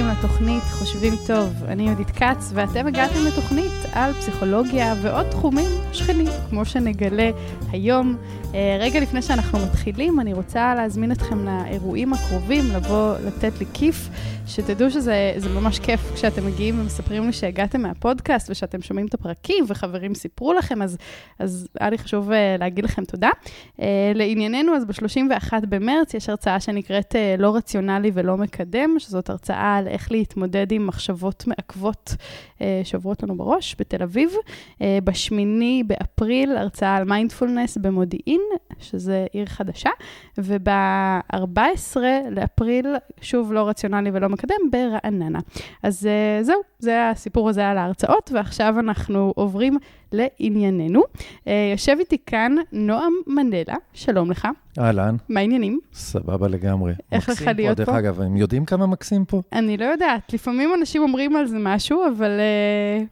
הבאים לתוכנית חושבים טוב. אני יהודית כץ, ואתם הגעתם לתוכנית על פסיכולוגיה ועוד תחומים שכנים, כמו שנגלה היום. אה, רגע לפני שאנחנו מתחילים, אני רוצה להזמין אתכם לאירועים הקרובים, לבוא לתת לי כיף, שתדעו שזה ממש כיף כשאתם מגיעים ומספרים לי שהגעתם מהפודקאסט ושאתם שומעים את הפרקים וחברים סיפרו לכם, אז, אז היה לי חשוב אה, להגיד לכם תודה. אה, לענייננו, אז ב-31 במרץ יש הרצאה שנקראת לא רציונלי ולא מקדם, שזאת הרצאה על איך להתמודד עם מחשבות מעכבות שעוברות לנו בראש בתל אביב. בשמיני באפריל, הרצאה על מיינדפולנס במודיעין. מודיעין, שזה עיר חדשה, וב-14 לאפריל, שוב לא רציונלי ולא מקדם, ברעננה. אז uh, זהו, זה הסיפור הזה על ההרצאות, ועכשיו אנחנו עוברים לענייננו. Uh, יושב איתי כאן נועם מנדלה, שלום לך. אהלן. מה העניינים? סבבה לגמרי. איך לך להיות פה? דרך אגב, הם יודעים כמה מקסים פה? אני לא יודעת, לפעמים אנשים אומרים על זה משהו, אבל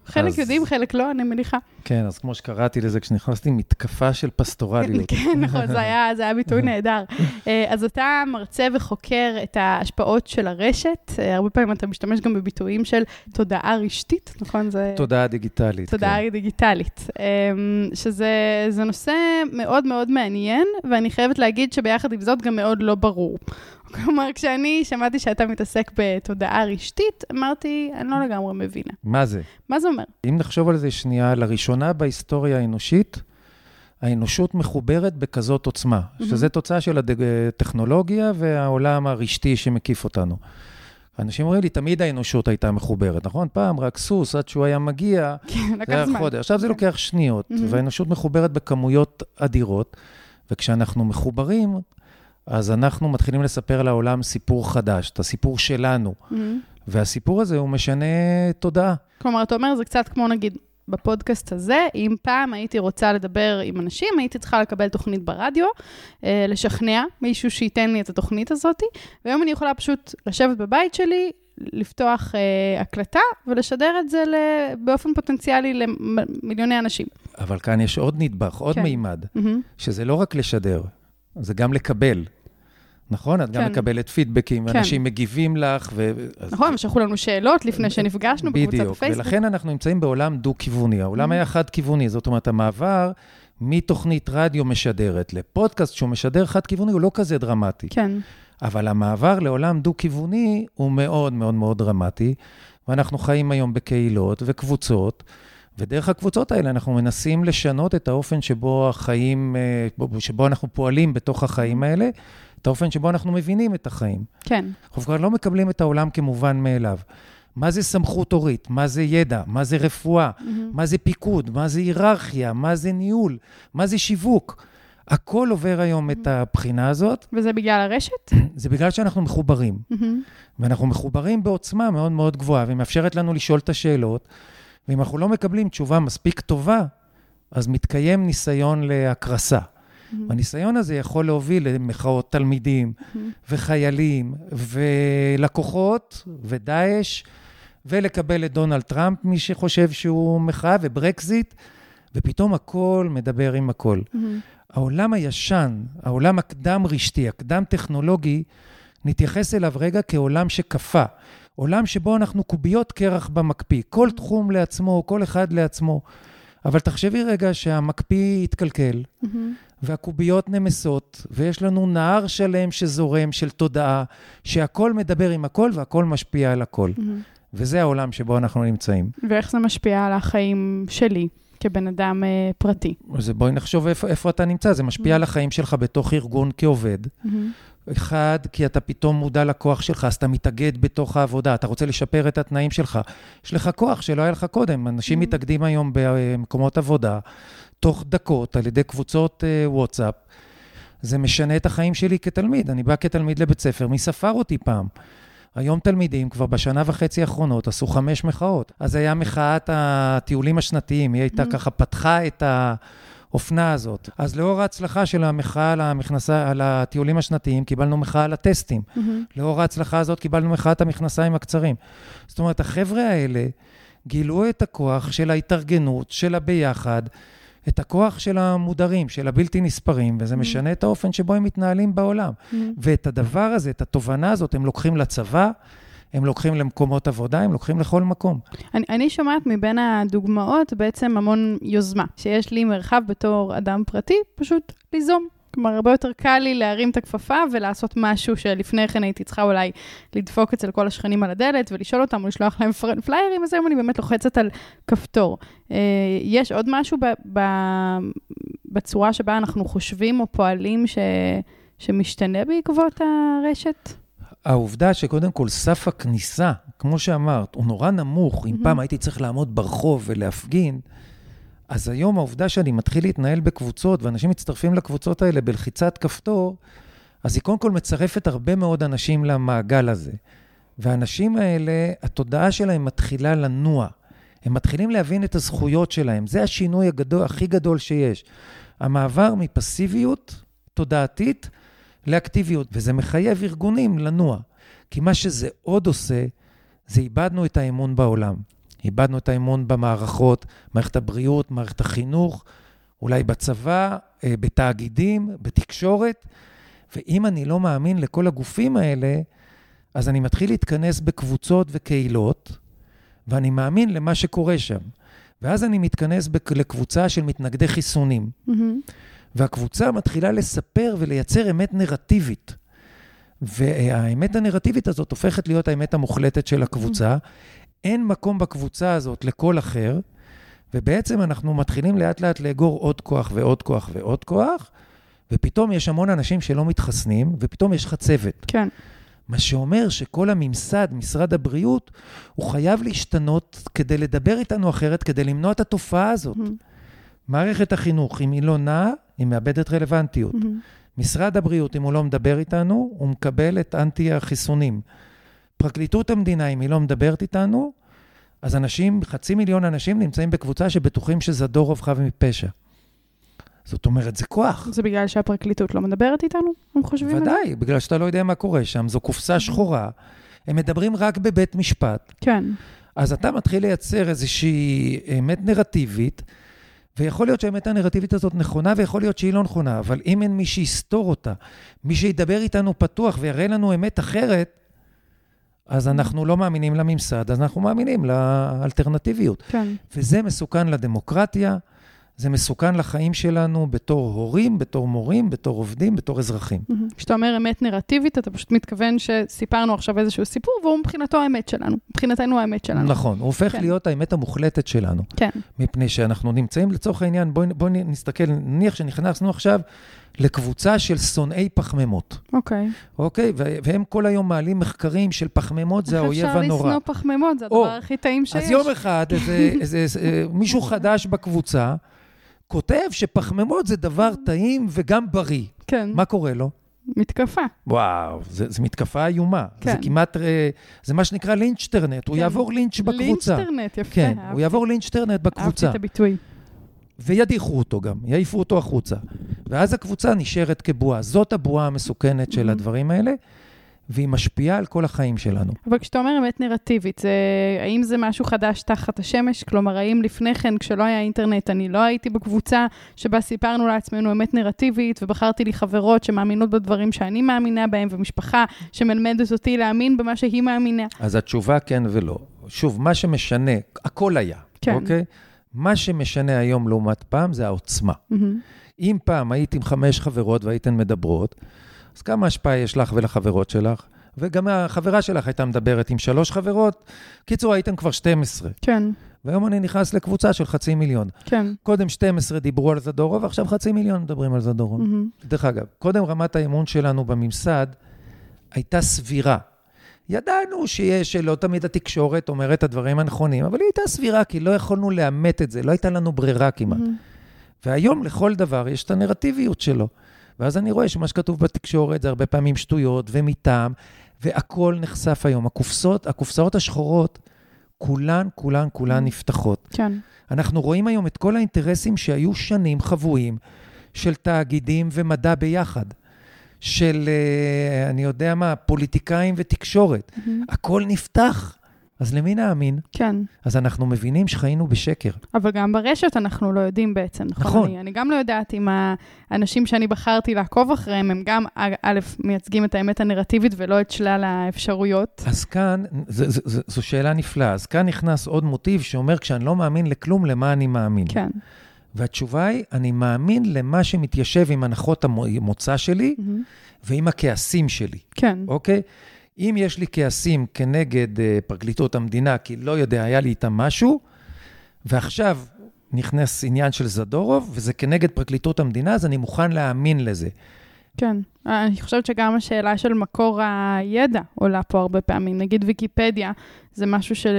uh, חלק אז... יודעים, חלק לא, אני מניחה. כן, אז כמו שקראתי לזה כשנכנסתי, מתקפה של פסטורליות. כן, נכון, זה היה, זה היה ביטוי נהדר. אה, אז אתה מרצה וחוקר את ההשפעות של הרשת. אה, הרבה פעמים אתה משתמש גם בביטויים של תודעה רשתית, נכון? זה... תודעה דיגיטלית. תודעה כן. דיגיטלית. אמ, שזה נושא מאוד מאוד מעניין, ואני חייבת להגיד שביחד עם זאת גם מאוד לא ברור. כלומר, כשאני שמעתי שאתה מתעסק בתודעה רשתית, אמרתי, אני לא לגמרי מבינה. מה זה? מה זה אומר? אם נחשוב על זה שנייה, לראשונה בהיסטוריה האנושית, האנושות מחוברת בכזאת עוצמה, mm-hmm. שזה תוצאה של הטכנולוגיה והעולם הרשתי שמקיף אותנו. אנשים אומרים לי, תמיד האנושות הייתה מחוברת, נכון? פעם רק סוס, עד שהוא היה מגיע, כן, לקח זמן. חודש. עכשיו זה כן. לוקח שניות. והאנושות מחוברת בכמויות אדירות, וכשאנחנו מחוברים, אז אנחנו מתחילים לספר לעולם סיפור חדש, את הסיפור שלנו. והסיפור הזה הוא משנה תודעה. כלומר, אתה אומר, זה קצת כמו נגיד בפודקאסט הזה, אם פעם הייתי רוצה לדבר עם אנשים, הייתי צריכה לקבל תוכנית ברדיו, אה, לשכנע מישהו שייתן לי את התוכנית הזאת, והיום אני יכולה פשוט לשבת בבית שלי, לפתוח אה, הקלטה ולשדר את זה באופן פוטנציאלי למיליוני אנשים. אבל כאן יש עוד נדבך, עוד כן. מימד, mm-hmm. שזה לא רק לשדר, זה גם לקבל. נכון? את כן. גם מקבלת פידבקים, כן. אנשים מגיבים לך. ו... נכון, שלחו לנו שאלות לפני שנפגשנו בקבוצת בפייסבוק. בדיוק, ולכן אנחנו נמצאים בעולם דו-כיווני. העולם mm-hmm. היה חד-כיווני, זאת אומרת, המעבר מתוכנית רדיו משדרת לפודקאסט שהוא משדר חד-כיווני הוא לא כזה דרמטי. כן. אבל המעבר לעולם דו-כיווני הוא מאוד מאוד מאוד דרמטי, ואנחנו חיים היום בקהילות וקבוצות. ודרך הקבוצות האלה אנחנו מנסים לשנות את האופן שבו החיים, אה, שבו אנחנו פועלים בתוך החיים האלה, את האופן שבו אנחנו מבינים את החיים. כן. אנחנו כבר לא מקבלים את העולם כמובן מאליו. מה זה סמכות הורית? מה זה ידע? מה זה רפואה? Mm-hmm. מה זה פיקוד? מה זה היררכיה? מה זה ניהול? מה זה שיווק? הכל עובר היום את הבחינה הזאת. וזה בגלל הרשת? זה בגלל שאנחנו מחוברים. Mm-hmm. ואנחנו מחוברים בעוצמה מאוד מאוד גבוהה, והיא מאפשרת לנו לשאול את השאלות, ואם אנחנו לא מקבלים תשובה מספיק טובה, אז מתקיים ניסיון להקרסה. Mm-hmm. הניסיון הזה יכול להוביל למחאות תלמידים mm-hmm. וחיילים ולקוחות ודאעש, ולקבל את דונלד טראמפ, מי שחושב שהוא מחאה, וברקזיט, ופתאום הכל מדבר עם הכל. Mm-hmm. העולם הישן, העולם הקדם-רשתי, הקדם-טכנולוגי, נתייחס אליו רגע כעולם שקפא. עולם שבו אנחנו קוביות קרח במקפיא, כל תחום לעצמו, כל אחד לעצמו. אבל תחשבי רגע שהמקפיא יתקלקל, mm-hmm. והקוביות נמסות, ויש לנו נהר שלם שזורם של תודעה, שהכל מדבר עם הכל והכל משפיע על הכל. Mm-hmm. וזה העולם שבו אנחנו נמצאים. ואיך זה משפיע על החיים שלי? כבן אדם אה, פרטי. אז בואי נחשוב איפה, איפה אתה נמצא, זה משפיע mm-hmm. על החיים שלך בתוך ארגון כעובד. Mm-hmm. אחד, כי אתה פתאום מודע לכוח שלך, אז אתה מתאגד בתוך העבודה, אתה רוצה לשפר את התנאים שלך. יש לך כוח שלא היה לך קודם. אנשים mm-hmm. מתאגדים היום במקומות עבודה, תוך דקות, על ידי קבוצות uh, וואטסאפ. זה משנה את החיים שלי כתלמיד. אני בא כתלמיד לבית ספר, מי ספר אותי פעם? היום תלמידים כבר בשנה וחצי האחרונות עשו חמש מחאות. אז היה מחאת הטיולים השנתיים, היא הייתה mm-hmm. ככה, פתחה את. האופנה הזאת. אז לאור ההצלחה של המחאה על, המכנסה, על הטיולים השנתיים, קיבלנו מחאה על הטסטים. Mm-hmm. לאור ההצלחה הזאת קיבלנו מחאת המכנסיים הקצרים. זאת אומרת, החבר'ה האלה גילו את הכוח של ההתארגנות, של הביחד, את הכוח של המודרים, של הבלתי נספרים, וזה mm-hmm. משנה את האופן שבו הם מתנהלים בעולם. Mm-hmm. ואת הדבר הזה, את התובנה הזאת, הם לוקחים לצבא, הם לוקחים למקומות עבודה, הם לוקחים לכל מקום. אני, אני שומעת מבין הדוגמאות בעצם המון יוזמה, שיש לי מרחב בתור אדם פרטי, פשוט ליזום. כלומר, הרבה יותר קל לי להרים את הכפפה ולעשות משהו שלפני כן הייתי צריכה אולי לדפוק אצל כל השכנים על הדלת ולשאול אותם או לשלוח להם פליירים, אז היום אני באמת לוחצת על כפתור. אה, יש עוד משהו ב, ב, בצורה שבה אנחנו חושבים או פועלים ש, שמשתנה בעקבות הרשת? העובדה שקודם כל סף הכניסה, כמו שאמרת, הוא נורא נמוך. אם פעם הייתי צריך לעמוד ברחוב ולהפגין, אז היום העובדה שאני מתחיל להתנהל בקבוצות, ואנשים מצטרפים לקבוצות האלה בלחיצת כפתור, אז היא קודם כל מצרפת הרבה מאוד אנשים למעגל הזה. והאנשים האלה, התודעה שלהם מתחילה לנוע. הם מתחילים להבין את הזכויות שלהם. זה השינוי הגדול, הכי גדול שיש. המעבר מפסיביות תודעתית לאקטיביות, וזה מחייב ארגונים לנוע. כי מה שזה עוד עושה, זה איבדנו את האמון בעולם. איבדנו את האמון במערכות, מערכת הבריאות, מערכת החינוך, אולי בצבא, אה, בתאגידים, בתקשורת. ואם אני לא מאמין לכל הגופים האלה, אז אני מתחיל להתכנס בקבוצות וקהילות, ואני מאמין למה שקורה שם. ואז אני מתכנס לקבוצה של מתנגדי חיסונים. Mm-hmm. והקבוצה מתחילה לספר ולייצר אמת נרטיבית. והאמת הנרטיבית הזאת הופכת להיות האמת המוחלטת של הקבוצה. אין מקום בקבוצה הזאת לכל אחר, ובעצם אנחנו מתחילים לאט לאט לאגור עוד כוח ועוד כוח ועוד כוח, ופתאום יש המון אנשים שלא מתחסנים, ופתאום יש חצבת. כן. מה שאומר שכל הממסד, משרד הבריאות, הוא חייב להשתנות כדי לדבר איתנו אחרת, כדי למנוע את התופעה הזאת. Mm-hmm. מערכת החינוך, אם היא לא נעה, היא מאבדת רלוונטיות. Mm-hmm. משרד הבריאות, אם הוא לא מדבר איתנו, הוא מקבל את אנטי החיסונים. פרקליטות המדינה, אם היא לא מדברת איתנו, אז אנשים, חצי מיליון אנשים נמצאים בקבוצה שבטוחים שזדורוב חף מפשע. זאת אומרת, זה כוח. זה בגלל שהפרקליטות לא מדברת איתנו? הם חושבים על זה? ודאי, בגלל שאתה לא יודע מה קורה שם. זו קופסה שחורה. הם מדברים רק בבית משפט. כן. אז אתה מתחיל לייצר איזושהי אמת נרטיבית, ויכול להיות שהאמת הנרטיבית הזאת נכונה, ויכול להיות שהיא לא נכונה, אבל אם אין מי שיסתור אותה, מי שידבר איתנו פתוח ויראה לנו אמת אחרת, אז אנחנו לא מאמינים לממסד, אז אנחנו מאמינים לאלטרנטיביות. כן. וזה מסוכן לדמוקרטיה, זה מסוכן לחיים שלנו בתור הורים, בתור מורים, בתור עובדים, בתור אזרחים. כשאתה אומר אמת נרטיבית, אתה פשוט מתכוון שסיפרנו עכשיו איזשהו סיפור, והוא מבחינתו האמת שלנו, מבחינתנו האמת שלנו. נכון, הוא הופך כן. להיות האמת המוחלטת שלנו. כן. מפני שאנחנו נמצאים, לצורך העניין, בואי בוא נסתכל, נניח שנכנסנו עכשיו לקבוצה של שונאי פחמימות. אוקיי. אוקיי? והם כל היום מעלים מחקרים של פחמימות, זה האויב הנורא. איך אפשר לשנוא פחמימות? זה הדבר הכי טעים שיש. אז יום אחד, איזה, איזה, איזה, מישהו חדש בקבוצה, כותב שפחמימות זה דבר טעים וגם בריא. כן. מה קורה לו? מתקפה. וואו, זו מתקפה איומה. כן. זה כמעט, אה, זה מה שנקרא לינצ'טרנט, כן. הוא יעבור לינץ' בקבוצה. לינצ'טרנט, יפה. כן, אהבתי. הוא יעבור לינצ'טרנט בקבוצה. אהבתי את הביטוי. וידיחו אותו גם, יעיפו אותו החוצה. ואז הקבוצה נשארת כבועה. זאת הבועה המסוכנת של הדברים האלה. והיא משפיעה על כל החיים שלנו. אבל כשאתה אומר אמת נרטיבית, זה, האם זה משהו חדש תחת השמש? כלומר, האם לפני כן, כשלא היה אינטרנט, אני לא הייתי בקבוצה שבה סיפרנו לעצמנו אמת נרטיבית, ובחרתי לי חברות שמאמינות בדברים שאני מאמינה בהם, ומשפחה שמלמדת אותי להאמין במה שהיא מאמינה? אז התשובה כן ולא. שוב, מה שמשנה, הכל היה, כן. אוקיי? מה שמשנה היום לעומת פעם זה העוצמה. Mm-hmm. אם פעם היית עם חמש חברות והייתן מדברות, אז כמה השפעה יש לך ולחברות שלך? וגם החברה שלך הייתה מדברת עם שלוש חברות. קיצור, הייתם כבר 12. כן. והיום אני נכנס לקבוצה של חצי מיליון. כן. קודם 12 דיברו על זדורוב, ועכשיו חצי מיליון מדברים על זדורוב. Mm-hmm. דרך אגב, קודם רמת האמון שלנו בממסד הייתה סבירה. ידענו שיש, שלא תמיד התקשורת אומרת את הדברים הנכונים, אבל היא הייתה סבירה, כי לא יכולנו לאמת את זה, לא הייתה לנו ברירה כמעט. Mm-hmm. והיום לכל דבר יש את הנרטיביות שלו. ואז אני רואה שמה שכתוב בתקשורת זה הרבה פעמים שטויות ומטעם, והכול נחשף היום. הקופסאות, הקופסאות השחורות, כולן, כולן, כולן נפתחות. כן. אנחנו רואים היום את כל האינטרסים שהיו שנים חבויים של תאגידים ומדע ביחד. של, אה, אני יודע מה, פוליטיקאים ותקשורת. Mm-hmm. הכל נפתח. אז למי נאמין? כן. אז אנחנו מבינים שחיינו בשקר. אבל גם ברשת אנחנו לא יודעים בעצם, נכון? נכון. אני, אני גם לא יודעת אם האנשים שאני בחרתי לעקוב אחריהם, הם גם, א', מייצגים את האמת הנרטיבית ולא את שלל האפשרויות. אז כאן, ז, ז, ז, זו שאלה נפלאה. אז כאן נכנס עוד מוטיב שאומר, כשאני לא מאמין לכלום, למה אני מאמין? כן. והתשובה היא, אני מאמין למה שמתיישב עם הנחות המוצא שלי Mm-hmm. ועם הכעסים שלי, כן. אוקיי? אם יש לי כעסים כנגד uh, פרקליטות המדינה, כי לא יודע, היה לי איתם משהו, ועכשיו נכנס עניין של זדורוב, וזה כנגד פרקליטות המדינה, אז אני מוכן להאמין לזה. כן. אני חושבת שגם השאלה של מקור הידע עולה פה הרבה פעמים. נגיד ויקיפדיה, זה משהו של...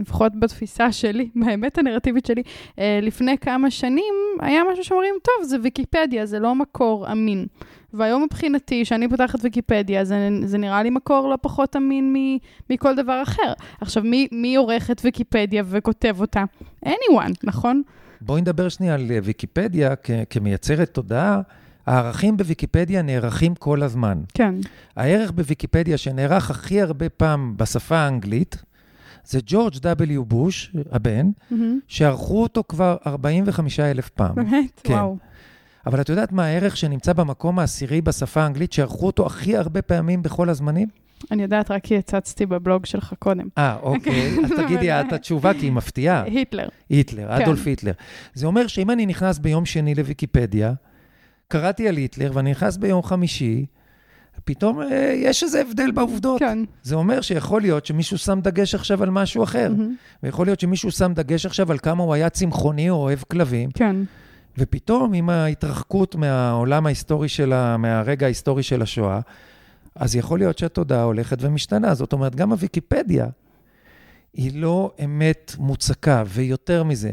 לפחות בתפיסה שלי, באמת הנרטיבית שלי, אה, לפני כמה שנים היה משהו שאומרים, טוב, זה ויקיפדיה, זה לא מקור אמין. והיום מבחינתי, כשאני פותחת ויקיפדיה, זה, זה נראה לי מקור לא פחות אמין מ, מכל דבר אחר. עכשיו, מי, מי עורך את ויקיפדיה וכותב אותה? anyone, נכון? בואי נדבר שנייה על ויקיפדיה כ- כמייצרת תודעה. הערכים בוויקיפדיה נערכים כל הזמן. כן. הערך בוויקיפדיה שנערך הכי הרבה פעם בשפה האנגלית, זה ג'ורג' W. בוש, הבן, Mm-hmm. שערכו אותו כבר 45 אלף פעם. באמת? כן. וואו. אבל את יודעת מה הערך שנמצא במקום העשירי בשפה האנגלית, שערכו אותו הכי הרבה פעמים בכל הזמנים? אני יודעת, רק כי הצצתי בבלוג שלך קודם. אה, אוקיי. אז תגידי את התשובה, כי היא מפתיעה. היטלר. היטלר, כן. אדולף היטלר. זה אומר שאם אני נכנס ביום שני לוויקיפדיה, קראתי על היטלר ואני נכנס ביום חמישי, פתאום אה, יש איזה הבדל בעובדות. כן. זה אומר שיכול להיות שמישהו שם דגש עכשיו על משהו אחר, מהמם. ויכול להיות שמישהו שם דגש עכשיו על כמה הוא היה צמחוני או אוהב כלבים, כן. ופתאום עם ההתרחקות מהעולם ההיסטורי של ה... מהרגע ההיסטורי של השואה, אז יכול להיות שהתודעה הולכת ומשתנה. זאת אומרת, גם הוויקיפדיה היא לא אמת מוצקה, ויותר מזה,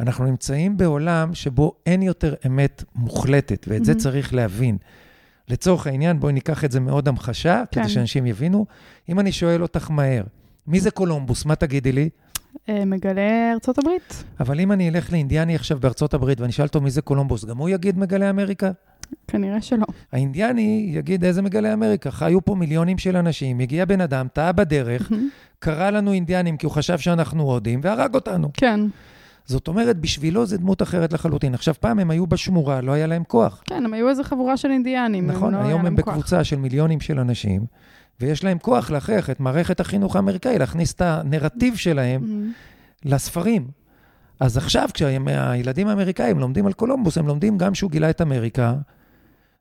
אנחנו נמצאים בעולם שבו אין יותר אמת מוחלטת, ואת זה מהמם. צריך להבין. לצורך העניין, בואי ניקח את זה מאוד המחשה, כן. כדי שאנשים יבינו. אם אני שואל אותך מהר, מי זה קולומבוס? מה תגידי לי? אה, מגלה ארצות הברית. אבל אם אני אלך לאינדיאני עכשיו בארצות הברית ואני אשאל אותו מי זה קולומבוס, גם הוא יגיד מגלה אמריקה? כנראה שלא. האינדיאני יגיד איזה מגלה אמריקה. חיו פה מיליונים של אנשים, הגיע בן אדם, טעה בדרך, קרא לנו אינדיאנים כי הוא חשב שאנחנו הודים, והרג אותנו. כן. זאת אומרת, בשבילו זו דמות אחרת לחלוטין. עכשיו, פעם הם היו בשמורה, לא היה להם כוח. כן, הם היו איזה חבורה של אינדיאנים. נכון, לא היה היום הם כוח. בקבוצה של מיליונים של אנשים, ויש להם כוח להכריח את מערכת החינוך האמריקאי, להכניס את הנרטיב שלהם. לספרים. אז עכשיו, כשהילדים האמריקאים לומדים על קולומבוס, הם לומדים גם שהוא גילה את אמריקה,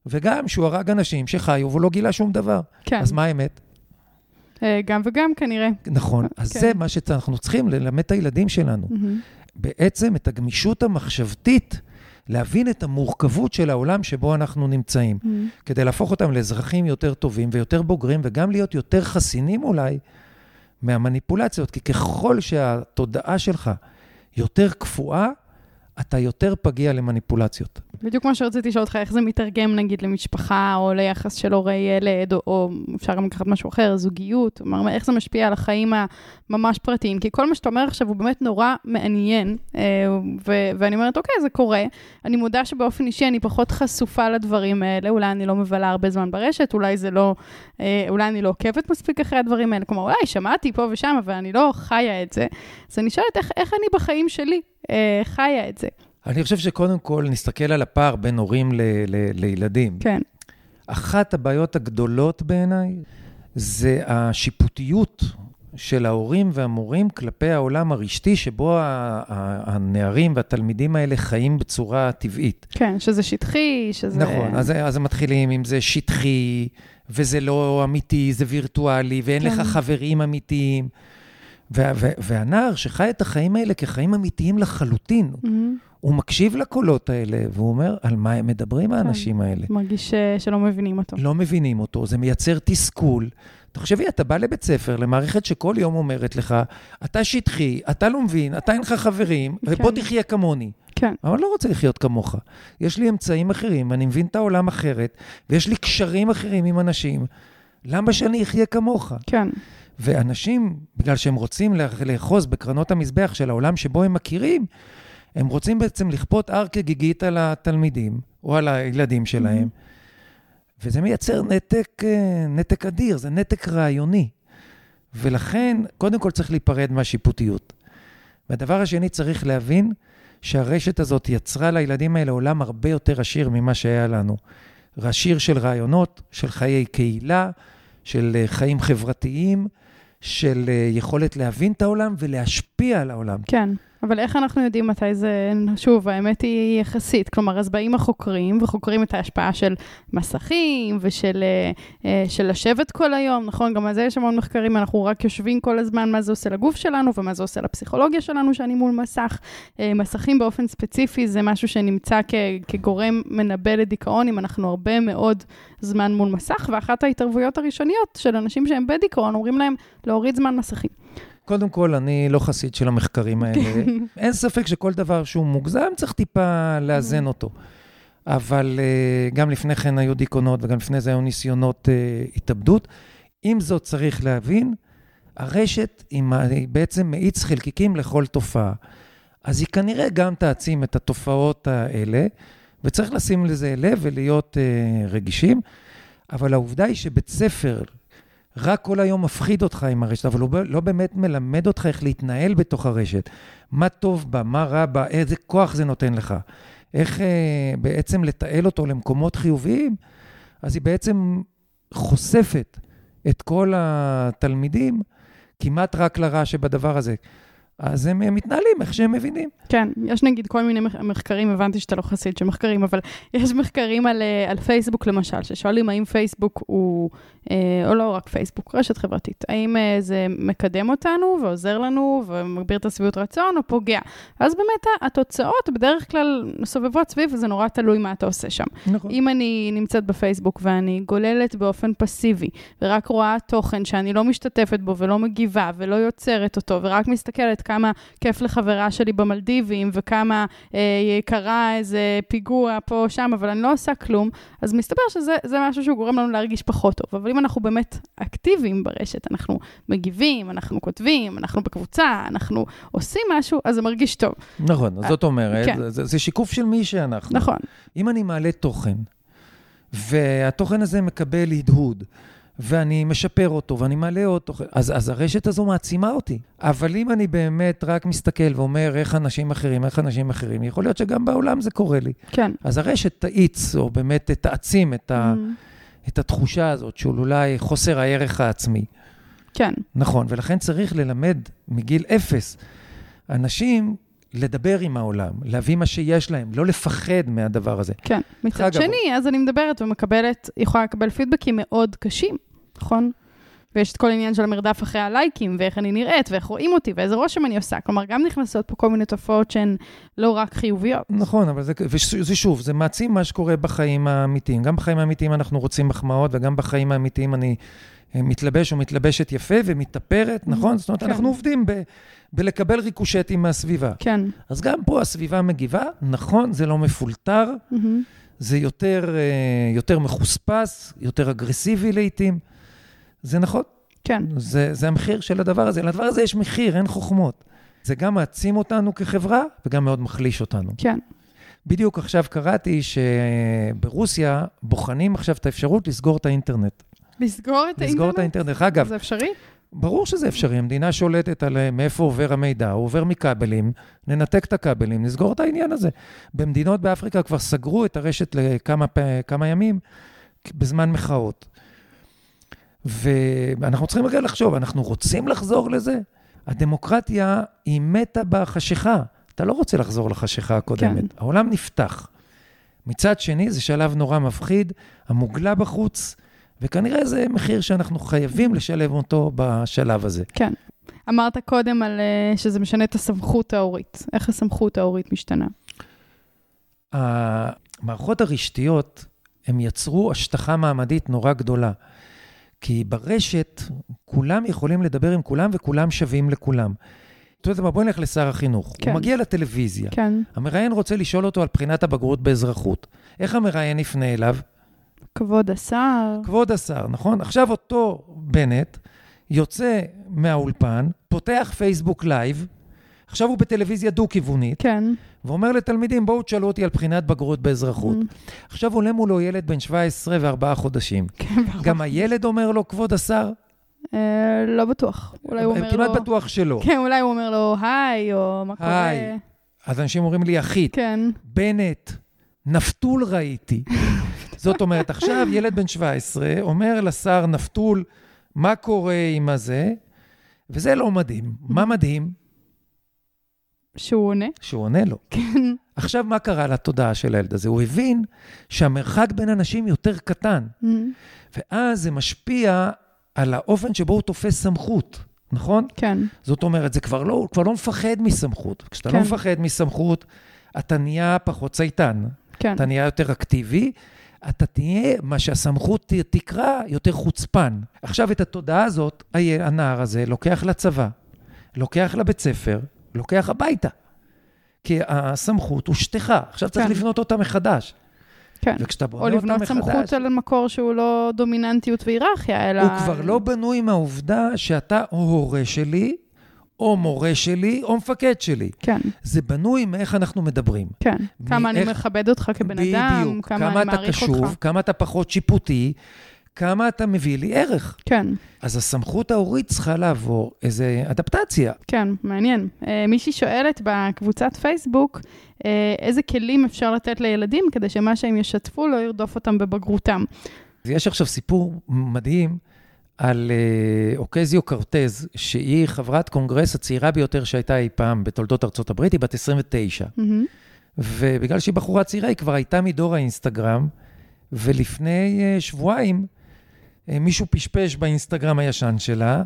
וגם שהוא הרג אנשים שחיו והוא לא גילה שום דבר. כן. אז מה האמת? אה, גם וגם כנראה. נכון. אז כן. זה מה שאנחנו צריכים ללמד את הילדים שלנו. מהמם. בעצם את הגמישות המחשבתית, להבין את המורכבות של העולם שבו אנחנו נמצאים, מהמם. כדי להפוך אותם לאזרחים יותר טובים ויותר בוגרים, וגם להיות יותר חסינים אולי מהמניפולציות, כי ככל שהתודעה שלך יותר קפואה, אתה יותר פגיע למניפולציות. בדיוק כמו שרציתי לשאול אותך, איך זה מתרגם נגיד למשפחה, או ליחס של הורי ילד, או, או אפשר גם לקחת משהו אחר, זוגיות, כלומר, איך זה משפיע על החיים הממש פרטיים. כי כל מה שאתה אומר עכשיו הוא באמת נורא מעניין, אה, ו- ואני אומרת, אוקיי, זה קורה. אני מודה שבאופן אישי אני פחות חשופה לדברים האלה, אולי אני לא מבלה הרבה זמן ברשת, אולי זה לא, אה, אולי אני לא עוקבת מספיק אחרי הדברים האלה. כלומר, אולי שמעתי פה ושם, אבל אני לא חיה את זה. אז אני שואלת, איך, איך אני בחיים שלי אה, חיה את זה? אני חושב שקודם כל נסתכל על הפער בין הורים ל- ל- לילדים. כן. אחת הבעיות הגדולות בעיניי זה השיפוטיות של ההורים והמורים כלפי העולם הרשתי, שבו הנערים והתלמידים האלה חיים בצורה טבעית. כן, שזה שטחי, שזה... נכון, אז, אז מתחילים עם זה שטחי, וזה לא אמיתי, זה וירטואלי, ואין כן. לך חברים אמיתיים. וה, וה, והנער שחי את החיים האלה כחיים אמיתיים לחלוטין, מהמם. הוא מקשיב לקולות האלה, והוא אומר, על מה הם מדברים האנשים האלה? מרגיש אה, שלא מבינים אותו. לא מבינים אותו, זה מייצר תסכול. תחשבי, אתה בא לבית ספר, למערכת שכל יום אומרת לך, אתה שטחי, אתה לא מבין, אתה אין לך חברים, ובוא כן. תחיה כמוני. כן, אבל אני לא רוצה לחיות כמוך. יש לי אמצעים אחרים, אני מבין את העולם אחרת, ויש לי קשרים אחרים עם אנשים. למה שאני אחיה כמוך? כן, ואנשים, בגלל שהם רוצים לאחוז בקרנות המזבח של העולם שבו הם מכירים, הם רוצים בעצם לכפות הר כגיגית על התלמידים, או על הילדים שלהם, וזה מייצר נתק, אה, נתק אדיר, זה נתק רעיוני. ולכן, קודם כל צריך להיפרד מהשיפוטיות. והדבר השני, צריך להבין שהרשת הזאת יצרה לילדים האלה עולם הרבה יותר עשיר ממה שהיה לנו. עשיר של רעיונות, של חיי קהילה, של אה, חיים חברתיים, של אה, יכולת להבין את העולם ולהשפיע על העולם. כן. אבל איך אנחנו יודעים מתי זה, שוב, האמת היא יחסית. כלומר, אז באים החוקרים וחוקרים את ההשפעה של מסכים ושל אה, אה, של לשבת כל היום, נכון? גם על זה יש המון מחקרים, אנחנו רק יושבים כל הזמן מה זה עושה לגוף שלנו ומה זה עושה לפסיכולוגיה שלנו שאני מול מסך. אה, מסכים באופן ספציפי זה משהו שנמצא כ, כגורם מנבא לדיכאון, אם אנחנו הרבה מאוד זמן מול מסך, ואחת ההתערבויות הראשוניות של אנשים שהם בדיכאון, אומרים להם להוריד זמן מסכים. קודם כל, אני לא חסיד של המחקרים האלה. אין ספק שכל דבר שהוא מוגזם, צריך טיפה לאזן אותו. אבל uh, גם לפני כן היו דיכאונות וגם לפני זה היו ניסיונות uh, התאבדות. עם זאת, צריך להבין, הרשת היא בעצם מאיץ חלקיקים לכל תופעה. אז היא כנראה גם תעצים את התופעות האלה, וצריך לשים לזה לב ולהיות uh, רגישים. אבל העובדה היא שבית ספר רק כל היום מפחיד אותך עם הרשת, אבל הוא לא באמת מלמד אותך איך להתנהל בתוך הרשת. מה טוב בה, מה רע בה, איזה כוח זה נותן לך. איך אה, בעצם לתעל אותו למקומות חיוביים, אז היא בעצם חושפת את כל התלמידים כמעט רק לרע שבדבר הזה. אז הם מתנהלים איך שהם מבינים. כן, יש נגיד כל מיני מחקרים, הבנתי שאתה לא חסיד של מחקרים, אבל יש מחקרים על, אה, על פייסבוק למשל, ששואלים האם פייסבוק הוא, אה, או לא רק פייסבוק, רשת חברתית, האם אה, זה מקדם אותנו ועוזר לנו ומגביר את השביעות רצון או פוגע. אז באמת התוצאות בדרך כלל מסובבות סביב, וזה נורא תלוי מה אתה עושה שם. נכון. אם אני נמצאת בפייסבוק ואני גוללת באופן פסיבי, ורק רואה תוכן שאני לא משתתפת בו ולא מגיבה ולא יוצרת אותו, ורק מסתכלת כמה כיף לחברה שלי במלדיבים, וכמה אה, קרה איזה פיגוע פה או שם, אבל אני לא עושה כלום, אז מסתבר שזה משהו שהוא גורם לנו להרגיש פחות טוב. אבל אם אנחנו באמת אקטיביים ברשת, אנחנו מגיבים, אנחנו כותבים, אנחנו בקבוצה, אנחנו עושים משהו, אז זה מרגיש טוב. נכון, אז זאת אומרת, כן. זה, זה שיקוף של מי שאנחנו. נכון. אם אני מעלה תוכן, והתוכן הזה מקבל הדהוד, ואני משפר אותו, ואני מעלה אותו, אז, אז הרשת הזו מעצימה אותי. אבל אם אני באמת רק מסתכל ואומר איך אנשים אחרים, איך אנשים אחרים, יכול להיות שגם בעולם זה קורה לי. כן. אז הרשת תאיץ, או באמת תעצים את, ה, mm. את התחושה הזאת של אולי חוסר הערך העצמי. כן. נכון, ולכן צריך ללמד מגיל אפס אנשים לדבר עם העולם, להביא מה שיש להם, לא לפחד מהדבר הזה. כן. מצד שני, אז אני מדברת ומקבלת, יכולה לקבל פידבקים מאוד קשים. נכון? ויש את כל העניין של המרדף אחרי הלייקים, ואיך אני נראית, ואיך רואים אותי, ואיזה רושם אני עושה. כלומר, גם נכנסות פה כל מיני תופעות שהן לא רק חיוביות. נכון, אבל זה, וזה שוב, זה מעצים מה שקורה בחיים האמיתיים. גם בחיים האמיתיים אנחנו רוצים מחמאות, וגם בחיים האמיתיים אני אה, מתלבש או מתלבשת יפה ומתאפרת, mm-hmm. נכון? זאת אומרת, כן. אנחנו עובדים ב, בלקבל ריקושטים מהסביבה. כן. אז גם פה הסביבה מגיבה, נכון, זה לא מפולטר, mm-hmm. זה יותר, אה, יותר מחוספס, יותר אגרסיבי לעתים. זה נכון. כן. זה, זה המחיר של הדבר הזה. לדבר הזה יש מחיר, אין חוכמות. זה גם מעצים אותנו כחברה וגם מאוד מחליש אותנו. כן. בדיוק עכשיו קראתי שברוסיה בוחנים עכשיו את האפשרות לסגור את האינטרנט. לסגור את האינטרנט? לסגור את האינטרנט. אגב... זה אפשרי? ברור שזה אפשרי, המדינה שולטת על מאיפה עובר המידע, הוא עובר מכבלים, ננתק את הכבלים, נסגור את העניין הזה. במדינות באפריקה כבר סגרו את הרשת לכמה ימים בזמן מחאות. ואנחנו צריכים רגע לחשוב, אנחנו רוצים לחזור לזה? הדמוקרטיה היא מתה בחשיכה. אתה לא רוצה לחזור לחשיכה הקודמת. כן. העולם נפתח. מצד שני, זה שלב נורא מפחיד, המוגלה בחוץ, וכנראה זה מחיר שאנחנו חייבים לשלב אותו בשלב הזה. כן. אמרת קודם על אה, שזה משנה את הסמכות ההורית. איך הסמכות ההורית משתנה? המערכות הרשתיות, הם יצרו השטחה מעמדית נורא גדולה. כי ברשת כולם יכולים לדבר עם כולם וכולם שווים לכולם. אתה יודע מה, בואי נלך לשר החינוך. כן. הוא מגיע לטלוויזיה. כן. המראיין רוצה לשאול אותו על בחינת הבגרות באזרחות. איך המראיין יפנה אליו? כבוד השר. כבוד השר, נכון? עכשיו אותו בנט יוצא מהאולפן, פותח פייסבוק live, עכשיו הוא בטלוויזיה דו-כיוונית. כן. ואומר לתלמידים, בואו תשאלו אותי על בחינת בגרות באזרחות. Mm. עכשיו עולה מולו ילד בן 17 וארבעה חודשים. כן, גם הילד אומר לו, כבוד השר? אה, לא בטוח. אולי הוא אומר לו... כמעט בטוח שלא. כן, אולי הוא אומר לו, היי, או מה קורה. היי. אז אנשים אומרים לי, אחי, כן. בנט, נפתול ראיתי. זאת אומרת, עכשיו ילד בן 17 אומר לשר נפתול, מה קורה עם הזה? וזה לא מדהים. מה מדהים? שהוא עונה? שהוא עונה לו. כן. עכשיו, מה קרה לתודעה של הילד הזה? הוא הבין שהמרחק בין אנשים יותר קטן, Mm-hmm. ואז זה משפיע על האופן שבו הוא תופס סמכות, נכון? כן. זאת אומרת, זה כבר לא, הוא כבר לא מפחד מסמכות. כשאתה כן. לא מפחד מסמכות, אתה נהיה פחות צייתן. כן. אתה נהיה יותר אקטיבי, אתה תהיה, מה שהסמכות תקרא, יותר חוצפן. עכשיו, את התודעה הזאת, הנער הזה לוקח לצבא, לוקח לבית ספר, לוקח הביתה. כי הסמכות הושטחה, עכשיו צריך כן. לבנות אותה מחדש. כן. וכשאתה בונה או אותה לבנות מחדש... סמכות על מקור שהוא לא דומיננטיות והיררכיה, אלא... הוא כבר לא בנוי מהעובדה שאתה או הורה שלי, או מורה שלי, או מפקד שלי. כן, זה בנוי מאיך אנחנו מדברים. כן. כמה אני מאיך- מכבד אותך כבן אדם, בדיוק. כמה כמה אני אתה מעריך קשוב, אותך. כמה אתה פחות שיפוטי, כמה אתה מביא לי ערך. כן, אז הסמכות ההורית צריכה לעבור איזו אדפטציה. כן, מעניין. אה, מישהי שואלת בקבוצת פייסבוק, אה, איזה כלים אפשר לתת לילדים כדי שמה שהם ישתפו לא ירדוף אותם בבגרותם. ויש עכשיו סיפור מדהים על אה, אוקזיו קרטז, שהיא חברת קונגרס הצעירה ביותר שהייתה אי פעם בתולדות ארצות הברית, היא בת 29. מהמם. ובגלל שהיא בחורה צעירה, היא כבר הייתה מדור האינסטגרם, ולפני שבועיים מישהו פשפש באינסטגרם הישן שלה,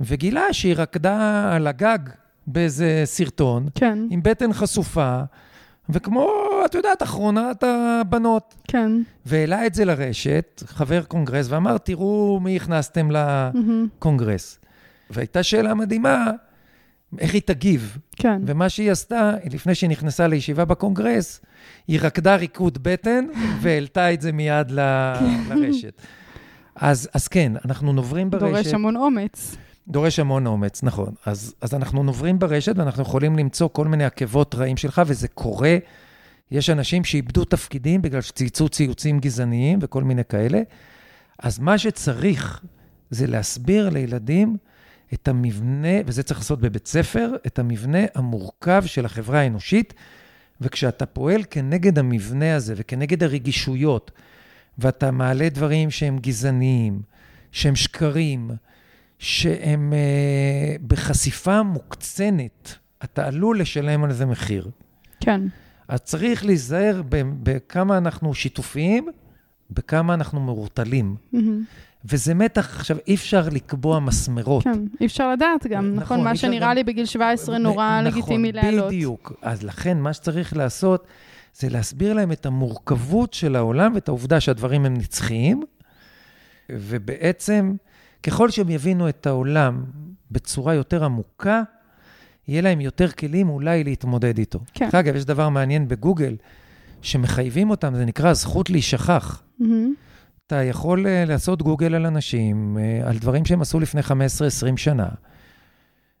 וגילה שהיא רקדה על הגג באיזה סרטון, כן, עם בטן חשופה, וכמו, את יודעת, אחרונת הבנות. כן. והעלה את זה לרשת, חבר קונגרס, ואמר, תראו מי הכנסתם. לקונגרס. והייתה שאלה מדהימה, איך היא תגיב? כן, ומה שהיא עשתה, לפני שהיא נכנסה לישיבה בקונגרס, היא רקדה ריקוד בטן והעלתה את זה מיד ל- לרשת. אז, אז כן, אנחנו נוברים ברשת. דורש המון אומץ. דורש המון אומץ, נכון. אז, אז אנחנו נוברים ברשת ואנחנו יכולים למצוא כל מיני עקבות רעים שלך, וזה קורה. יש אנשים שאיבדו תפקידים בגלל שצייצו ציוצים גזעניים וכל מיני כאלה. אז מה שצריך זה להסביר לילדים את המבנה, וזה צריך לעשות בבית ספר, את המבנה המורכב של החברה האנושית, וכשאתה פועל כנגד המבנה הזה וכנגד הרגישויות, ואתה מעלה דברים שהם גזעניים, שהם שקרים, שהם אה, בחשיפה מוקצנת, אתה עלול לשלם על זה מחיר. כן, אז צריך להיזהר בכמה אנחנו שיתופיים, בכמה אנחנו מרותלים. מהמם. וזה מתח, עכשיו, אי אפשר לקבוע מסמרות. כן. אי אפשר לדעת גם, נכון, נכון? מה שנראה גם- לי בגיל 17 נורא נכון, לגיטימי להעלות. בדיוק. אז לכן, מה שצריך לעשות, זה להסביר להם את המורכבות של העולם ואת העובדה שהדברים הם נצחיים, ובעצם, ככל שהם יבינו את העולם בצורה יותר עמוקה, יהיה להם יותר כלים אולי להתמודד איתו. כן. דרך אגב, יש דבר מעניין בגוגל, שמחייבים אותם, זה נקרא זכות להישכח. מהמם. אתה יכול אה, לעשות גוגל על אנשים, אה, על דברים שהם עשו לפני 15-20 שנה,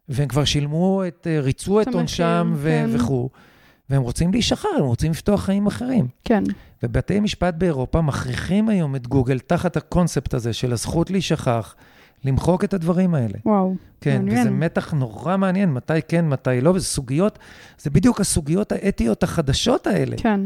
והם כבר שילמו את, אה, ריצו את עונשם כן. וכו', והם רוצים להישחרר, הם רוצים לפתוח חיים אחרים. כן, ובתי משפט באירופה מכריחים היום את גוגל תחת הקונספט הזה של הזכות להישכח, למחוק את הדברים האלה. וואו. כן, מעניין. וזה מתח נורא מעניין, מתי כן, מתי לא, וזה סוגיות, זה בדיוק הסוגיות האתיות החדשות האלה. כן.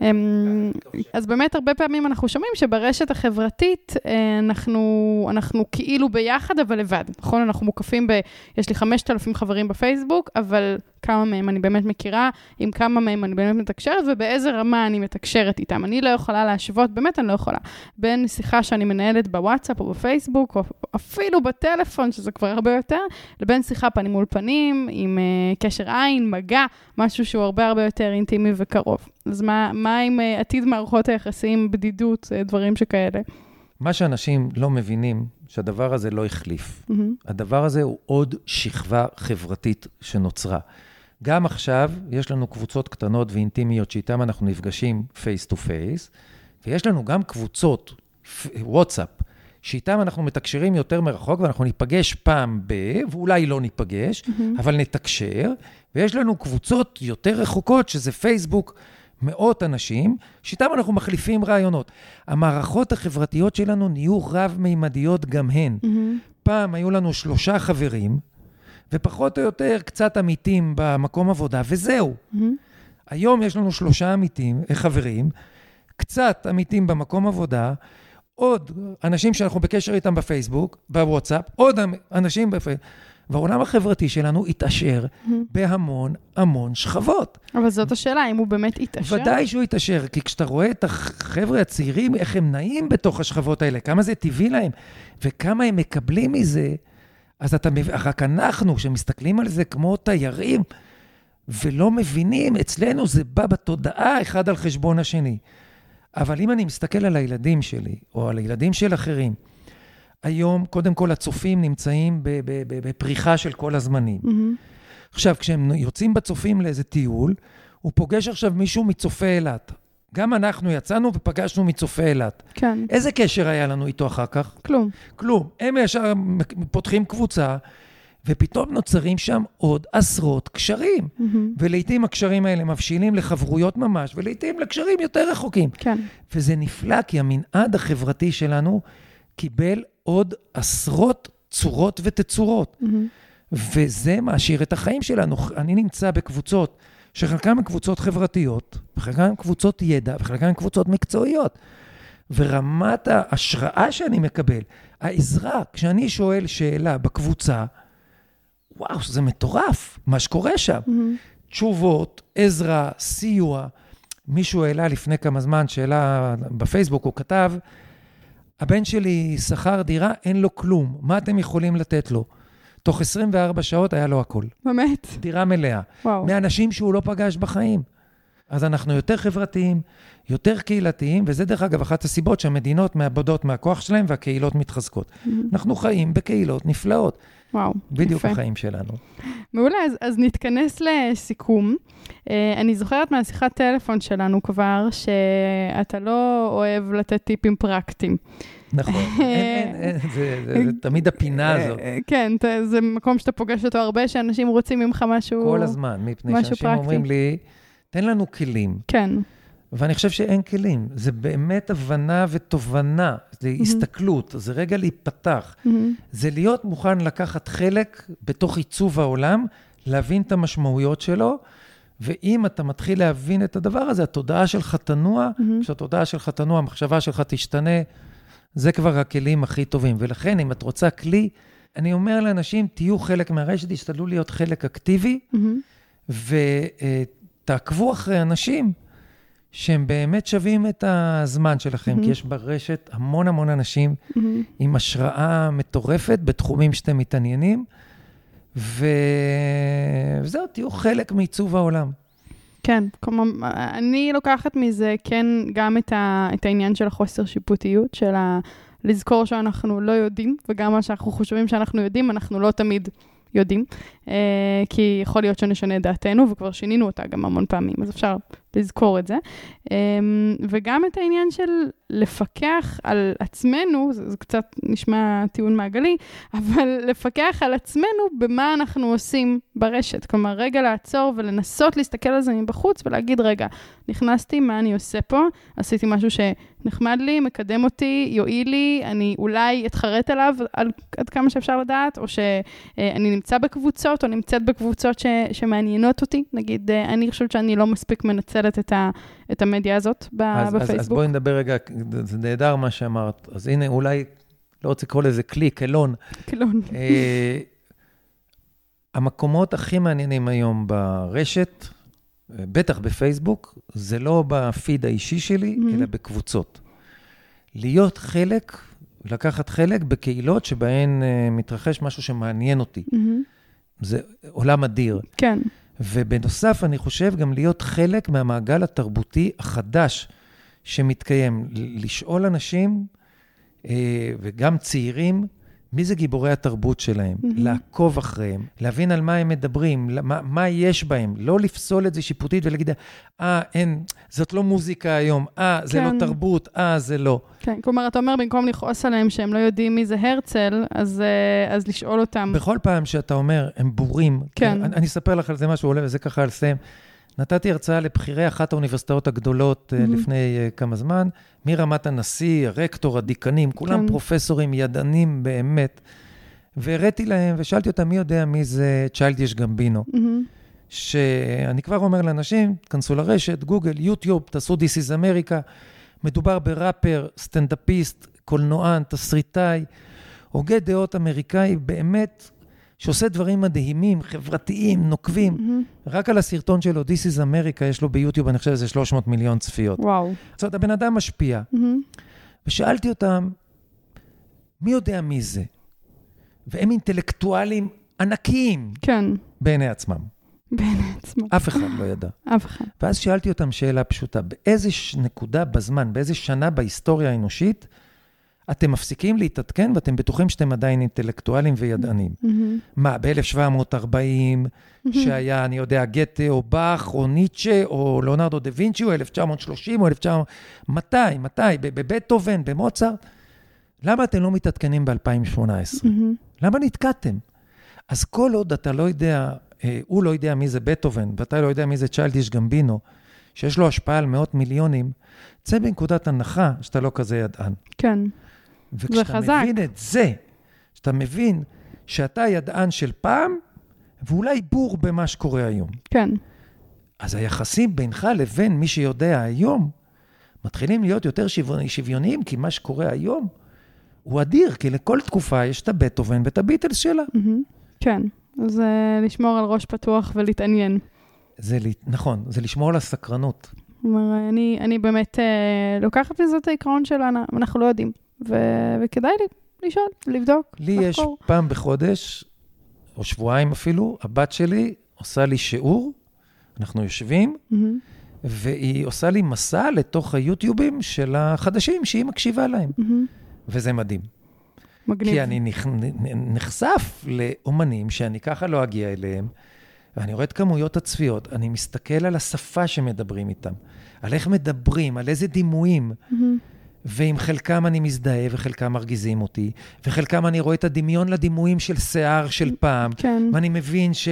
אמ, אז באמת הרבה פעמים אנחנו שומעים שברשת החברתית אה, אנחנו, אנחנו כאילו ביחד אבל לבד, נכון? אנחנו מוקפים ב... יש לי 5,000 חברים בפייסבוק, אבל כמה מהם אני באמת מכירה, עם כמה מהם אני באמת מתקשרת ובאיזה רמה אני מתקשרת איתם. אני לא יכולה להשוות, באמת אני לא יכולה, בין שיחה שאני מנהלת בוואטסאפ או בפייסבוק, או אפילו בטלפון, שזה כבר הרבה יותר, לבין שיחה פנים מול פנים, עם uh, קשר עין, מגע, משהו שהוא הרבה הרבה יותר אינטימי וקרוב. אז מה, מה עם uh, עתיד מערכות היחסים, בדידות, uh, דברים שכאלה? מה שאנשים לא מבינים, שהדבר הזה לא החליף. מהמם. הדבר הזה הוא עוד שכבה חברתית שנוצרה. גם עכשיו יש לנו קבוצות קטנות ואינטימיות שאיתן אנחנו נפגשים face to face, ויש לנו גם קבוצות וואטסאפ, שאיתן אנחנו מתקשרים יותר מרחוק, ואנחנו ניפגש פעם ב... ואולי לא ניפגש, אבל נתקשר, ויש לנו קבוצות יותר רחוקות, שזה פייסבוק, מאות אנשים, שאיתם אנחנו מחליפים רעיונות. המערכות החברתיות שלנו נהיו רב-מימדיות גם הן. מהמם. פעם היו לנו שלושה חברים, ופחות או יותר קצת עמיתים במקום עבודה, וזהו. Mm-hmm. היום יש לנו שלושה עמיתים, אה, חברים, קצת עמיתים במקום עבודה, עוד אנשים שאנחנו בקשר איתם בפייסבוק, בוואטסאפ, עוד אנשים בפייסבוק. והעולם החברתי שלנו התעשר mm-hmm. בהמון המון שכבות. אבל זאת השאלה, אם הוא באמת התעשר? ודאי שהוא התעשר, כי כשאתה רואה את החבר'ה הצעירים, איך הם נעים בתוך השכבות האלה, כמה זה טבעי להם, וכמה הם מקבלים מזה, אז אתה מבין, רק אנחנו, שמסתכלים על זה כמו תיירים, ולא מבינים, אצלנו זה בא בתודעה אחד על חשבון השני. אבל אם אני מסתכל על הילדים שלי, או על הילדים של אחרים, היום, קודם כל, הצופים נמצאים בפריחה של כל הזמנים. Mm-hmm. עכשיו, כשהם יוצאים בצופים לאיזה טיול, הוא פוגש עכשיו מישהו מצופי אילת. גם אנחנו יצאנו ופגשנו מצופי אילת. כן. איזה קשר היה לנו איתו אחר כך? כלום. כלום. הם ישר פותחים קבוצה, ופתאום נוצרים שם עוד עשרות קשרים. Mm-hmm. ולעיתים הקשרים האלה מבשילים לחברויות ממש, ולעיתים לקשרים יותר רחוקים. כן. וזה נפלא, כי המנעד החברתי שלנו קיבל עוד עשרות צורות ותצורות. Mm-hmm. וזה מעשיר את החיים שלנו. אני נמצא בקבוצות שחלקן הן קבוצות חברתיות, וחלקן הן קבוצות ידע, וחלקן הן קבוצות מקצועיות. ורמת ההשראה שאני מקבל, העזרה, כשאני שואל שאלה בקבוצה, וואו, זה מטורף, מה שקורה שם. Mm-hmm. תשובות, עזרה, סיוע. מישהו העלה לפני כמה זמן שאלה בפייסבוק, הוא כתב, הבן שלי שכר דירה, אין לו כלום, מה אתם יכולים לתת לו? תוך 24 שעות היה לו הכול. באמת? דירה מלאה. וואו. מאנשים שהוא לא פגש בחיים. אז אנחנו יותר חברתיים, יותר קהילתיים, וזה דרך אגב אחת הסיבות שהמדינות מאבדות מהכוח שלהם והקהילות מתחזקות. Mm-hmm. אנחנו חיים בקהילות נפלאות. וואו, בדיוק יפה. החיים שלנו. מעולה, אז, אז נתכנס לסיכום. Uh, אני זוכרת מהשיחת טלפון שלנו כבר, שאתה לא אוהב לתת טיפים פרקטיים. נכון, אין, אין, אין, זה, זה, זה תמיד הפינה אה, הזאת. כן, זה מקום שאתה פוגש אותו הרבה, שאנשים רוצים ממך משהו כל הזמן, מפני שאנשים אומרים לי, תן לנו כלים. כן. ואני חושב שאין כלים. זה באמת הבנה ותובנה, זה mm-hmm. הסתכלות, זה רגע להיפתח. Mm-hmm. זה להיות מוכן לקחת חלק בתוך עיצוב העולם, להבין את המשמעויות שלו, ואם אתה מתחיל להבין את הדבר הזה, התודעה שלך תנוע, mm-hmm. כשהתודעה שלך תנוע, המחשבה שלך תשתנה, זה כבר הכלים הכי טובים. ולכן, אם את רוצה כלי, אני אומר לאנשים, תהיו חלק מהרשת, תשתדלו להיות חלק אקטיבי, mm-hmm. ותעקבו אחרי אנשים. שהם באמת שווים את הזמן שלכם, mm-hmm. כי יש ברשת המון המון אנשים mm-hmm. עם השראה מטורפת בתחומים שאתם מתעניינים, ו... וזהו, תהיו חלק מעיצוב העולם. כן, כלומר, אני לוקחת מזה כן גם את, ה... את העניין של החוסר שיפוטיות, של ה... לזכור שאנחנו לא יודעים, וגם מה שאנחנו חושבים שאנחנו יודעים, אנחנו לא תמיד יודעים, אה, כי יכול להיות שנשנה את דעתנו, וכבר שינינו אותה גם המון פעמים, אז אפשר לזכור את זה. אמ, וגם את העניין של לפקח על עצמנו, זה, זה קצת נשמע טיעון מעגלי, אבל לפקח על עצמנו במה אנחנו עושים ברשת. כלומר, רגע לעצור ולנסות להסתכל על זה מבחוץ ולהגיד, רגע, נכנסתי, מה אני עושה פה? עשיתי משהו שנחמד לי, מקדם אותי, יועיל לי, אני אולי אתחרט עליו על, עד כמה שאפשר לדעת, או שאני נמצא בקבוצות, או נמצאת בקבוצות ש, שמעניינות אותי. נגיד, אני חושבת שאני לא מספיק מנצלת מנצלת את, ה, את המדיה הזאת ב, אז, בפייסבוק. אז, אז בואי נדבר רגע, זה נהדר מה שאמרת. אז הנה, אולי, לא רוצה לקרוא לזה כלי, קלון. קלון. אה, המקומות הכי מעניינים היום ברשת, בטח בפייסבוק, זה לא בפיד האישי שלי, mm-hmm. אלא בקבוצות. להיות חלק, לקחת חלק בקהילות שבהן uh, מתרחש משהו שמעניין אותי. Mm-hmm. זה עולם אדיר. כן. ובנוסף, אני חושב גם להיות חלק מהמעגל התרבותי החדש שמתקיים. לשאול אנשים, אה, וגם צעירים, מי זה גיבורי התרבות שלהם, mm-hmm. לעקוב אחריהם, להבין על מה הם מדברים, מה, מה יש בהם, לא לפסול את זה שיפוטית ולהגיד, אה, אין, זאת לא מוזיקה היום, אה, זה לא כן. לא תרבות, אה, זה לא. כן, כלומר, אתה אומר, במקום לכעוס עליהם שהם לא יודעים מי זה הרצל, אז, אה, אז לשאול אותם. בכל פעם שאתה אומר, הם בורים, כן. אני, אני אספר לך על זה משהו, עולה וזה ככה על סיים. נתתי הרצאה לבכירי אחת האוניברסיטאות הגדולות mm-hmm. לפני uh, כמה זמן, מרמת הנשיא, הרקטור, הדיקנים, כולם כן. פרופסורים, ידענים באמת. והראיתי להם, ושאלתי אותם, מי יודע מי זה צ'יילדיש גמבינו? Mm-hmm. שאני כבר אומר לאנשים, תכנסו לרשת, גוגל, יוטיוב, תעשו This is America. מדובר בראפר, סטנדאפיסט, קולנוען, תסריטאי, הוגה דעות אמריקאי, באמת, שעושה דברים מדהימים, חברתיים, נוקבים. Mm-hmm. רק על הסרטון שלו, This is America, יש לו ביוטיוב, אני חושב שזה 300 מיליון צפיות. וואו. זאת אומרת, הבן אדם משפיע. Mm-hmm. ושאלתי אותם, מי יודע מי זה? והם אינטלקטואלים ענקיים. כן. בעיני עצמם. בעיני עצמם. אף אחד לא ידע. אף אחד. ואז שאלתי אותם שאלה פשוטה, באיזה נקודה בזמן, באיזה שנה בהיסטוריה האנושית, אתם מפסיקים להתעדכן ואתם בטוחים שאתם עדיין אינטלקטואלים וידענים. Mm-hmm. מה, ב-1740, mm-hmm. שהיה, אני יודע, גתה או באך או ניטשה או ליאונרדו דה וינצ'י או 1930 או 1900... מתי, מתי? בבטהובן, במוצרט? למה אתם לא מתעדכנים ב-2018? Mm-hmm. למה נתקעתם? אז כל עוד אתה לא יודע, הוא לא יודע מי זה בטהובן, ואתה לא יודע מי זה צ'יילדיש גמבינו, שיש לו השפעה על מאות מיליונים, צא בנקודת הנחה שאתה לא כזה ידען. כן. וכשאתה זה חזק. מבין את זה, כשאתה מבין שאתה ידען של פעם, ואולי בור במה שקורה היום. כן. אז היחסים בינך לבין מי שיודע היום, מתחילים להיות יותר שוויוניים, כי מה שקורה היום הוא אדיר, כי לכל תקופה יש את הבטהובן ואת הביטלס שלה. כן, uh, לשמור על ראש פתוח ולהתעניין. זה, נכון, זה לשמור על הסקרנות. כלומר, אני, אני באמת uh, לוקחת מזה את העיקרון שלנו, אנחנו לא יודעים. ו- וכדאי לי לשאול, לבדוק, לי לחקור. יש פעם בחודש, או שבועיים אפילו, הבת שלי עושה לי שיעור, אנחנו יושבים, mm-hmm. והיא עושה לי מסע לתוך היוטיובים של החדשים שהיא מקשיבה להם. Mm-hmm. וזה מדהים. מגניב. כי אני נחשף לאומנים שאני ככה לא אגיע אליהם, ואני רואה את כמויות הצפיות, אני מסתכל על השפה שמדברים איתם, על איך מדברים, על איזה דימויים. Mm-hmm. ועם חלקם אני מזדהה וחלקם מרגיזים אותי, וחלקם אני רואה את הדמיון לדימויים של שיער של פעם, כן. ואני מבין ש,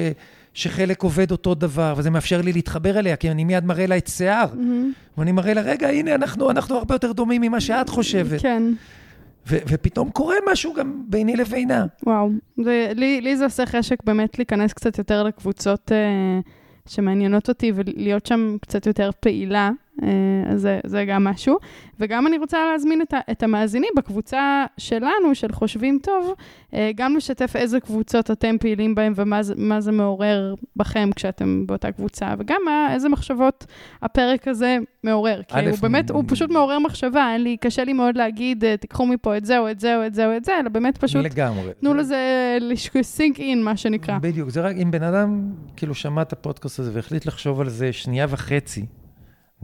שחלק עובד אותו דבר, וזה מאפשר לי להתחבר אליה, כי אני מיד מראה לה את שיער, mm-hmm. ואני מראה לה, רגע, הנה, אנחנו, אנחנו הרבה יותר דומים ממה שאת חושבת. כן. ו- ופתאום קורה משהו גם ביני לבינה. וואו, זה, לי, לי זה עושה חשק באמת להיכנס קצת יותר לקבוצות אה, שמעניינות אותי ולהיות שם קצת יותר פעילה. אה, אז זה, זה גם משהו. וגם אני רוצה להזמין את, ה, את המאזינים בקבוצה שלנו, של חושבים טוב, אה, גם לשתף איזה קבוצות אתם פעילים בהן ומה זה, מעורר בכם כשאתם באותה קבוצה, וגם מה, איזה מחשבות הפרק הזה מעורר. כי הוא באמת, הוא פשוט מעורר מחשבה, אין לי, קשה לי מאוד להגיד, אה, תיקחו מפה את זה או את זה או את זה או את זה, אלא באמת פשוט... לגמרי. תנו לזה sink in, מה שנקרא. בדיוק, זה רק אם בן אדם כאילו שמע את הפודקאסט הזה והחליט לחשוב על זה שנייה וחצי,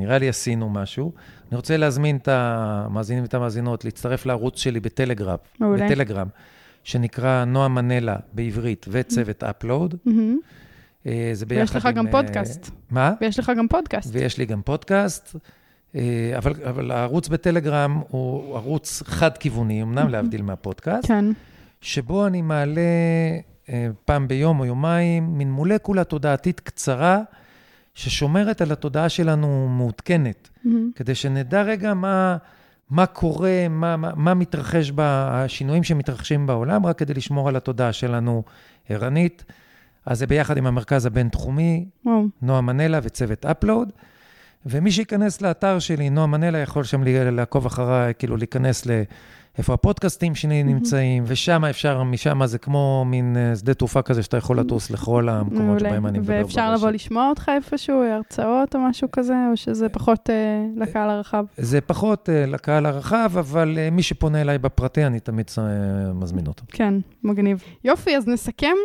נראה לי עשינו משהו. אני רוצה להזמין את המאזינים ואת המאזינות להצטרף לערוץ שלי בטלגרם, מעולה. בטלגרם, שנקרא נועה מנלה בעברית וצוות אפלואוד. אה, זה ביחד עם... ויש לך גם אה, פודקאסט. מה? ויש לך גם פודקאסט. ויש לי גם פודקאסט, אה, אבל, אבל הערוץ בטלגרם הוא ערוץ חד-כיווני, אמנם להבדיל מהפודקאסט. כן. שבו אני מעלה פעם ביום או יומיים מין מולקולה תודעתית קצרה, ששומרת על התודעה שלנו מעודכנת, mm-hmm. כדי שנדע רגע מה, מה קורה, מה, מה, מה מתרחש, בה, השינויים שמתרחשים בעולם, רק כדי לשמור על התודעה שלנו ערנית. אז זה ביחד עם המרכז הבינתחומי, mm-hmm. נועה מנלה וצוות אפלואוד. ומי שייכנס לאתר שלי, נועה מנלה, יכול שם לעקוב אחריי, כאילו להיכנס ל... איפה הפודקאסטים שלי נמצאים, ושם אפשר, משם זה כמו מין אה, שדה תעופה כזה שאתה יכול לטוס לכל המקומות שבהם אני מדבר. ואפשר לבוא לשמוע אותך איפשהו, הרצאות או משהו כזה, או שזה פחות אה, לקהל הרחב? זה פחות אה, לקהל הרחב, אבל מי שפונה אליי בפרטי, אני תמיד מזמין אותו. כן, מגניב. יופי, אז נסכם.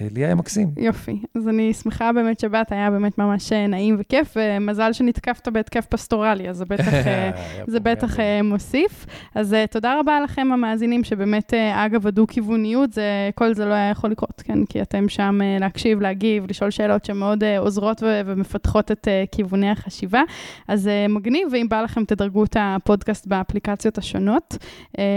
לי היה מקסים. יופי. אז אני שמחה באמת שבאת, היה באמת ממש אה, נעים וכיף, ומזל שנתקפת בהתקף פסטורלי, אז זה בטח, אה, זה בטח אה, מוסיף. אז תודה רבה לכם, המאזינים, שבאמת, אגב, הדו-כיווניות, זה, כל זה לא היה יכול לקרות, כן? כי אתם שם להקשיב, להגיב, לשאול שאלות שמאוד עוזרות ו- ומפתחות את כיווני החשיבה. אז מגניב, ואם בא לכם, תדרגו את הפודקאסט באפליקציות השונות.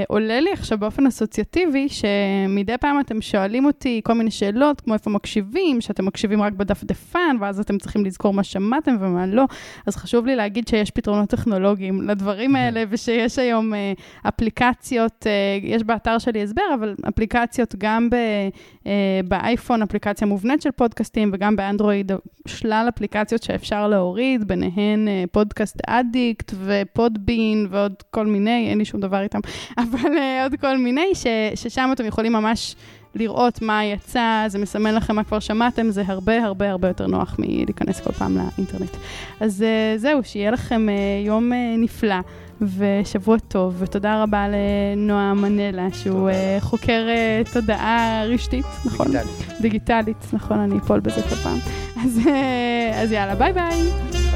עולה לי עכשיו באופן אסוציאטיבי, שמדי פעם אתם שואלים אותי כל מיני שאלות, שאלות, כמו איפה מקשיבים, שאתם מקשיבים רק בדפדפן, ואז אתם צריכים לזכור מה שמעתם ומה לא. אז חשוב לי להגיד שיש פתרונות טכנולוגיים לדברים האלה, ושיש היום אה, אפליקציות, אה, יש באתר שלי הסבר, אבל אפליקציות גם ב, אה, באייפון, אפליקציה מובנית של פודקאסטים, וגם באנדרואיד, שלל אפליקציות שאפשר להוריד, ביניהן פודקאסט אדיקט ופודבין ועוד כל מיני, אין לי שום דבר איתם, אבל עוד כל מיני, ש, ששם אתם יכולים ממש... לראות מה יצא, זה מסמן לכם מה כבר שמעתם, זה הרבה הרבה הרבה יותר נוח מלהיכנס כל פעם לאינטרנט. אז uh, זהו, שיהיה לכם uh, יום uh, נפלא ושבוע טוב, ותודה רבה לנועה מנלה, שהוא uh, חוקר uh, תודעה רשתית, נכון? דיגיטלית. דיגיטלית, נכון, אני אפול בזה כל פעם. אז, uh, אז יאללה, ביי ביי.